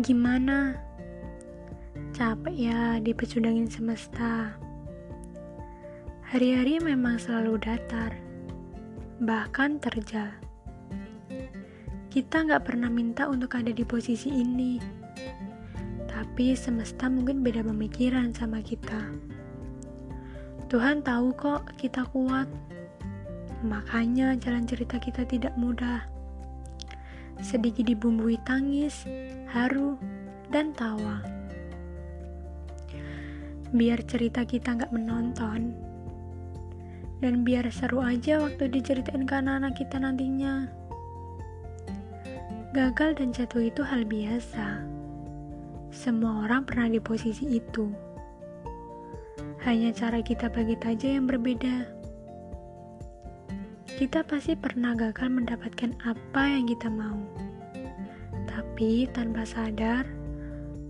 Gimana? Capek ya dipecundangin semesta. Hari-hari memang selalu datar, bahkan terjal. Kita nggak pernah minta untuk ada di posisi ini, tapi semesta mungkin beda pemikiran sama kita. Tuhan tahu kok kita kuat, makanya jalan cerita kita tidak mudah sedikit dibumbui tangis, haru, dan tawa. Biar cerita kita nggak menonton, dan biar seru aja waktu diceritain ke anak-anak kita nantinya. Gagal dan jatuh itu hal biasa. Semua orang pernah di posisi itu. Hanya cara kita bagi aja yang berbeda. Kita pasti pernah gagal mendapatkan apa yang kita mau. Tapi tanpa sadar,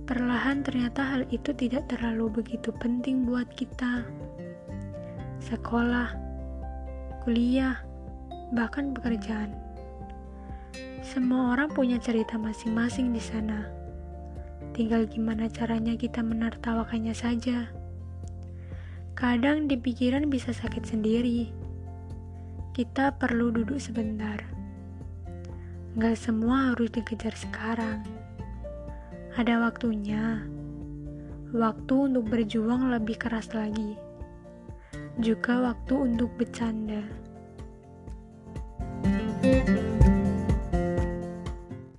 perlahan ternyata hal itu tidak terlalu begitu penting buat kita. Sekolah, kuliah, bahkan pekerjaan. Semua orang punya cerita masing-masing di sana. Tinggal gimana caranya kita menertawakannya saja. Kadang di pikiran bisa sakit sendiri kita perlu duduk sebentar. Gak semua harus dikejar sekarang. Ada waktunya. Waktu untuk berjuang lebih keras lagi. Juga waktu untuk bercanda.